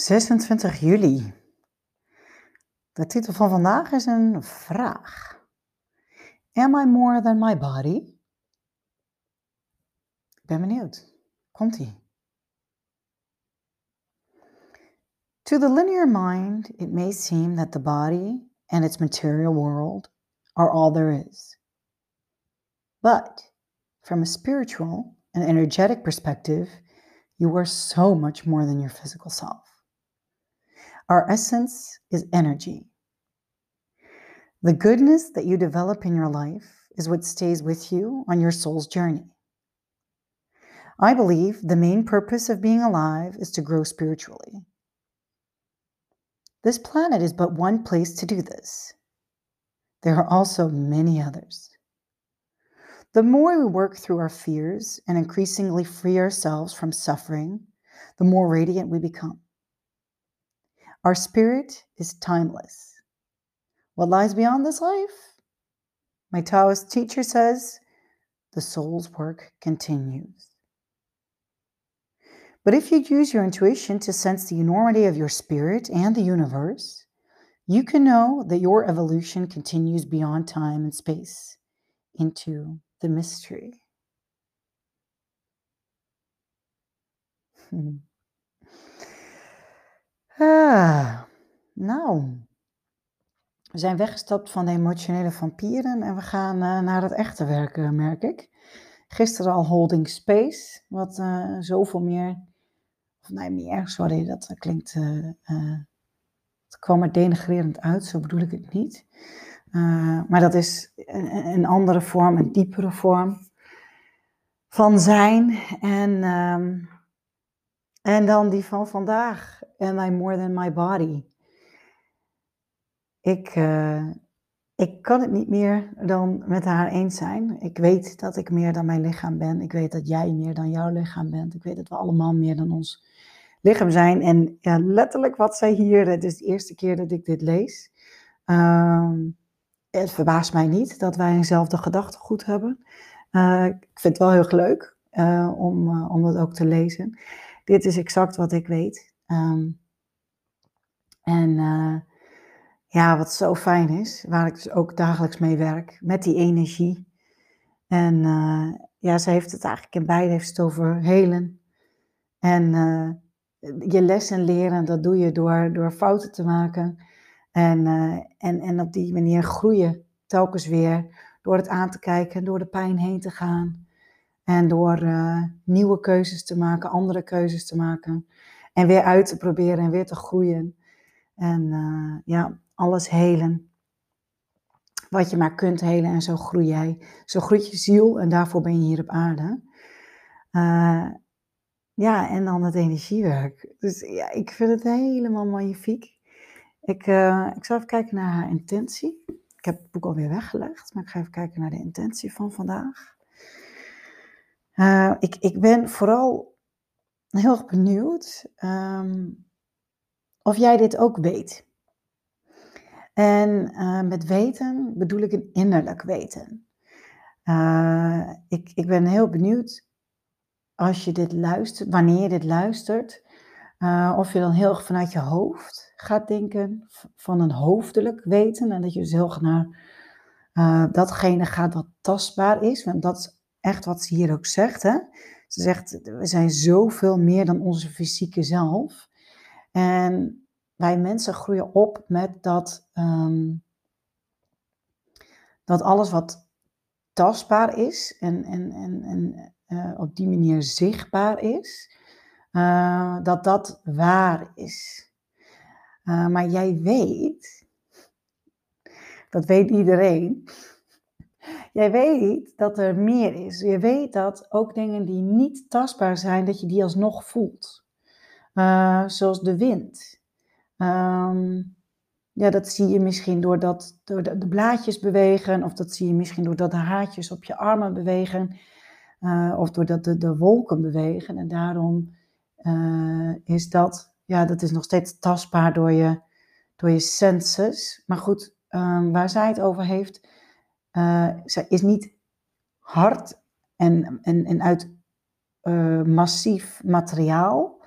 26 juli. De titel van vandaag is een vraag. Am I more than my body? Ik ben benieuwd. Komt-ie. To the linear mind, it may seem that the body and its material world are all there is. But from a spiritual and energetic perspective, you are so much more than your physical self. Our essence is energy. The goodness that you develop in your life is what stays with you on your soul's journey. I believe the main purpose of being alive is to grow spiritually. This planet is but one place to do this. There are also many others. The more we work through our fears and increasingly free ourselves from suffering, the more radiant we become. Our spirit is timeless. What lies beyond this life? My Taoist teacher says the soul's work continues. But if you use your intuition to sense the enormity of your spirit and the universe, you can know that your evolution continues beyond time and space into the mystery. Hmm. Ah, nou, we zijn weggestapt van de emotionele vampieren en we gaan uh, naar het echte werken, merk ik. Gisteren al holding space, wat uh, zoveel meer, of nee, meer, sorry, dat klinkt, het kwam er denigrerend uit, zo bedoel ik het niet. maar dat is een, andere vorm, een diepere vorm van zijn. En, um, en dan die van vandaag. Am I more than my body? Ik, uh, ik kan het niet meer dan met haar eens zijn. Ik weet dat ik meer dan mijn lichaam ben. Ik weet dat jij meer dan jouw lichaam bent. Ik weet dat we allemaal meer dan ons lichaam zijn. En ja, letterlijk wat zij hier, het is de eerste keer dat ik dit lees. Uh, het verbaast mij niet dat wij eenzelfde gedachtegoed hebben. Uh, ik vind het wel heel leuk uh, om, om dat ook te lezen. Dit is exact wat ik weet. Um, en uh, ja, wat zo fijn is, waar ik dus ook dagelijks mee werk, met die energie. En uh, ja, ze heeft het eigenlijk in beide, heeft het over helen. En uh, je lessen leren, dat doe je door, door fouten te maken. En, en, en op die manier groeien telkens weer. Door het aan te kijken, door de pijn heen te gaan. En door nieuwe keuzes te maken, andere keuzes te maken. En weer uit te proberen en weer te groeien. En uh, ja, alles helen. Wat je maar kunt helen en zo groei jij. Zo groeit je ziel en daarvoor ben je hier op aarde. Uh, ja, en dan het energiewerk. Dus ja, ik vind het helemaal magnifiek. Ik, ik zal even kijken naar haar intentie. Ik heb het boek alweer weggelegd, maar ik ga even kijken naar de intentie van vandaag. Uh, ik, ik ben vooral heel benieuwd um, of jij dit ook weet. En uh, met weten bedoel ik een innerlijk weten. Uh, ik, ik ben heel benieuwd als je dit luistert, wanneer je dit luistert, of je dan heel erg vanuit je hoofd gaat denken, van een hoofdelijk weten, en dat je dus heel erg naar datgene gaat wat tastbaar is, want dat echt wat ze hier ook zegt. Hè? Ze zegt, we zijn zoveel meer dan onze fysieke zelf. En wij mensen groeien op met dat, um, dat alles wat tastbaar is en, en, en, en uh, op die manier zichtbaar is, uh, dat dat waar is. Uh, maar jij weet, dat weet iedereen, Jij weet dat er meer is. Je weet dat ook dingen die niet tastbaar zijn, dat je die alsnog voelt. uh, zoals de wind. Um, ja, dat zie je misschien doordat door de, blaadjes bewegen, of dat zie je misschien doordat de haartjes op je armen bewegen, uh, of doordat de, de wolken bewegen. En daarom uh, is dat, ja, dat is nog steeds tastbaar door je, door je senses. Maar goed, um, waar zij het over heeft, uh, zij is niet hard en, en, en uit massief materiaal.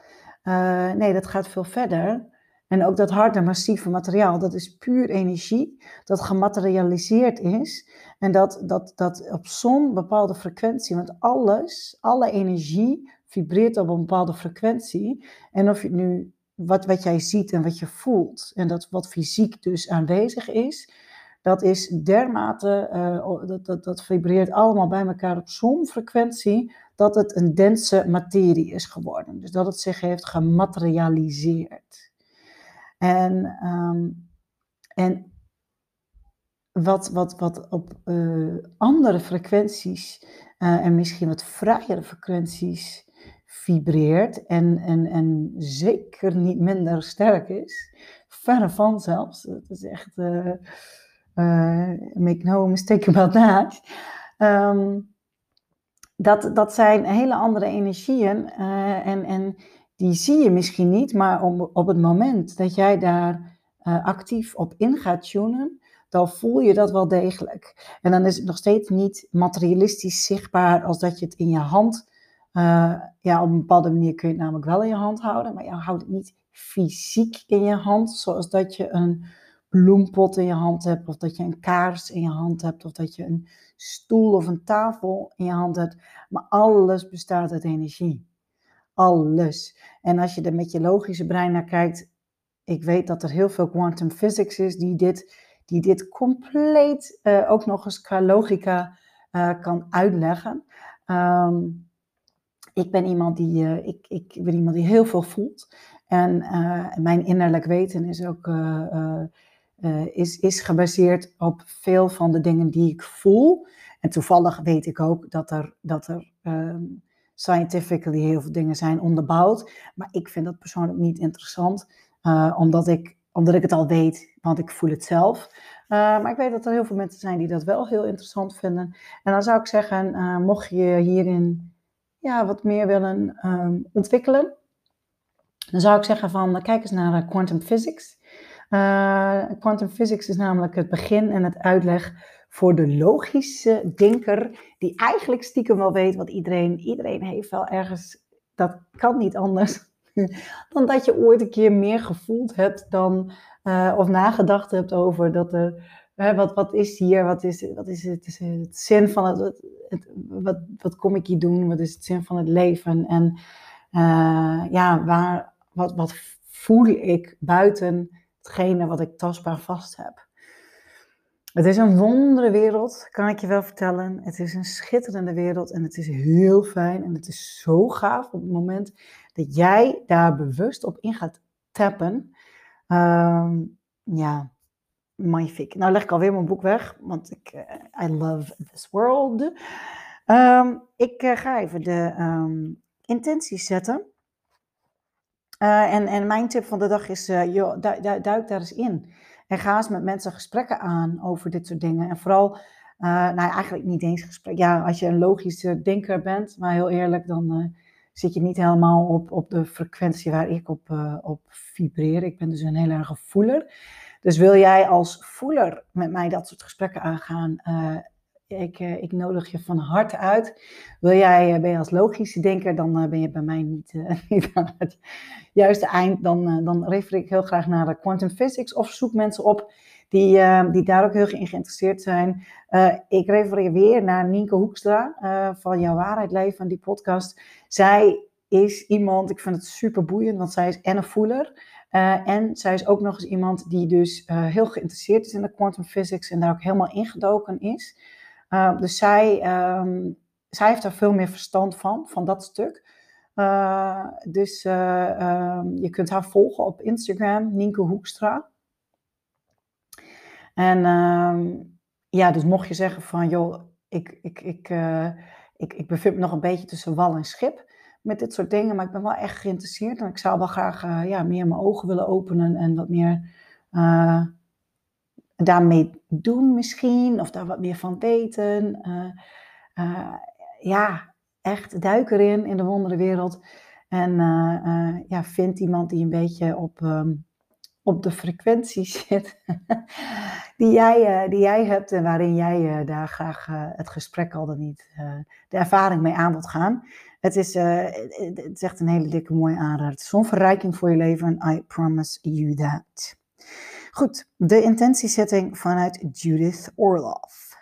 nee, dat gaat veel verder. En ook dat harde, massieve materiaal, dat is puur energie, dat gematerialiseerd is. En dat, dat, dat op zo'n bepaalde frequentie, want alles, alle energie vibreert op een bepaalde frequentie. En of je nu, wat, wat jij ziet en wat je voelt, en dat wat fysiek dus aanwezig is, dat is dermate, uh, dat, dat, dat vibreert allemaal bij elkaar op zo'n frequentie, dat het een dense materie is geworden. Dus dat het zich heeft gematerialiseerd. En, um, en wat, wat, wat op uh, andere frequenties uh, en misschien wat vrijere frequenties vibreert en, en, en zeker niet minder sterk is, verre van zelfs, dat is echt, make no mistake about that, dat, dat zijn hele andere energieën en, en die zie je misschien niet, maar op, op het moment dat jij daar uh, actief op in gaat tunen, dan voel je dat wel degelijk. En dan is het nog steeds niet materialistisch zichtbaar als dat je het in je hand, uh, ja, op een bepaalde manier kun je het namelijk wel in je hand houden, maar je houdt het niet fysiek in je hand, zoals dat je een bloempot in je hand hebt, of dat je een kaars in je hand hebt, of dat je een stoel of een tafel in je hand hebt. Maar alles bestaat uit energie. Alles. En als je er met je logische brein naar kijkt, ik weet dat er heel veel quantum physics is die dit, die dit compleet uh, ook nog eens qua logica uh, kan uitleggen. Um, ik ben iemand die, uh, ik, ik ben iemand die heel veel voelt. En mijn innerlijk weten is ook is, is gebaseerd op veel van de dingen die ik voel. En toevallig weet ik ook dat er, dat er um, scientifically heel veel dingen zijn onderbouwd. Maar ik vind dat persoonlijk niet interessant, uh, omdat, ik, omdat ik het al weet, want ik voel het zelf. Uh, maar ik weet dat er heel veel mensen zijn die dat wel heel interessant vinden. En dan zou ik zeggen, mocht je hierin ja, wat meer willen um, ontwikkelen, dan zou ik zeggen van kijk eens naar quantum physics. Quantum physics is namelijk het begin en het uitleg voor de logische denker, die eigenlijk stiekem wel weet wat iedereen, iedereen heeft wel ergens, dat kan niet anders, dan dat je ooit een keer meer gevoeld hebt dan, uh, of nagedacht hebt over dat er, uh, wat, wat is hier, wat is, wat is het, het zin van het, wat, wat kom ik hier doen, wat is het zin van het leven? En uh, ja, waar, wat, wat voel ik buiten hetgene wat ik tastbaar vast heb. Het is een wondere wereld, kan ik je wel vertellen. Het is een schitterende wereld en het is heel fijn en het is zo gaaf op het moment dat jij daar bewust op in gaat tappen. Um, ja, magnifiek. Nou leg ik alweer mijn boek weg, want ik, uh, I love this world. Um, ik uh, ga even de um, intenties zetten. Uh, en, en mijn tip van de dag is, joh, du du duik daar eens in. En ga eens met mensen gesprekken aan over dit soort dingen. En vooral, uh, nou eigenlijk niet eens gesprek. Ja, als je een logische denker bent, maar heel eerlijk, dan zit je niet helemaal op, op de frequentie waar ik op, op vibreer. Ik ben dus een heel erg voeler. Dus wil jij als voeler met mij dat soort gesprekken aangaan, ik, eh, ik nodig je van harte uit. Wil jij, eh, ben je als logische denker, dan eh, ben je bij mij niet, niet aan het juiste eind. Dan, dan refereer ik heel graag naar de quantum physics of zoek mensen op die, die daar ook heel geïnteresseerd zijn. ik refereer weer naar Nienke Hoekstra van Jouw Waarheid Leven, die podcast. Zij is iemand, ik vind het super boeiend, want zij is en een voeler. En zij is ook nog eens iemand die dus heel geïnteresseerd is in de quantum physics en daar ook helemaal ingedoken is. Uh, dus zij, um, zij heeft daar veel meer verstand van, van dat stuk. Uh, dus uh, um, je kunt haar volgen op Instagram, Nienke Hoekstra. En ja, dus mocht je zeggen van, joh, ik, ik, ik, ik, ik bevind me nog een beetje tussen wal en schip. met dit soort dingen, maar ik ben wel echt geïnteresseerd. En ik zou wel graag ja, meer mijn ogen willen openen en wat meer daarmee doen misschien. Of daar wat meer van weten. Uh, ja, echt duik erin in de wonderenwereld. En ja, vind iemand die een beetje op... Um, op de frequentie zit die, jij, die jij hebt en waarin jij daar graag het gesprek al dan niet, de ervaring mee aan wilt gaan. Het is, het is echt een hele dikke mooie aanrader. Het zo'n verrijking voor je leven I promise you that. Goed, de intentiesetting vanuit Judith Orloff.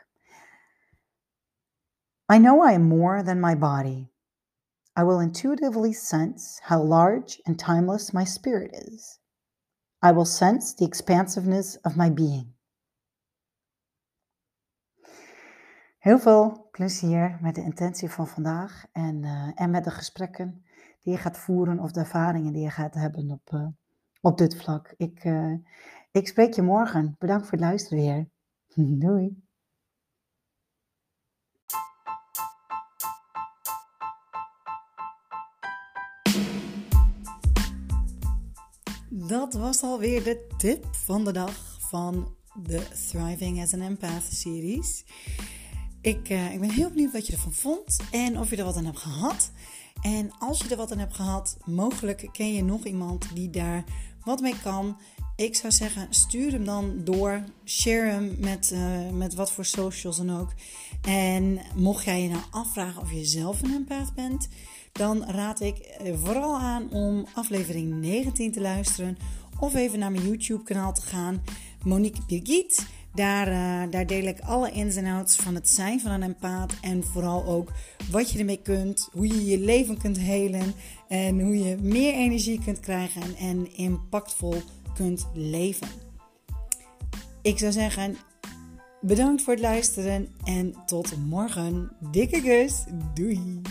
I know I am more than my body. I will intuitively sense how large and timeless my spirit is. I will sense the expansiveness of my being. Heel veel plezier met de intentie van vandaag en, uh, en met de gesprekken die je gaat voeren of de ervaringen die je gaat hebben op, uh, op dit vlak. Ik, uh, ik spreek je morgen. Bedankt voor het luisteren weer. Doei. Dat was alweer de tip van de dag van de Thriving as an Empath series. Ik, uh, ik ben heel benieuwd wat je ervan vond en of je er wat aan hebt gehad. En als je er wat aan hebt gehad, mogelijk ken je nog iemand die daar wat mee kan. Ik zou zeggen, stuur hem dan door. Share hem met, uh, met wat voor socials dan ook. En mocht jij je nou afvragen of je zelf een empath bent, dan raad ik eh, vooral aan om aflevering 19 te luisteren. Of even naar mijn YouTube kanaal te gaan. Monique Birgit. Daar, uh, daar deel ik alle ins en outs van het zijn van een empaat. En vooral ook wat je ermee kunt. Hoe je je leven kunt helen. En hoe je meer energie kunt krijgen. En impactvol kunt leven. Ik zou zeggen, bedankt voor het luisteren. En tot morgen. Dikke kus. Doei.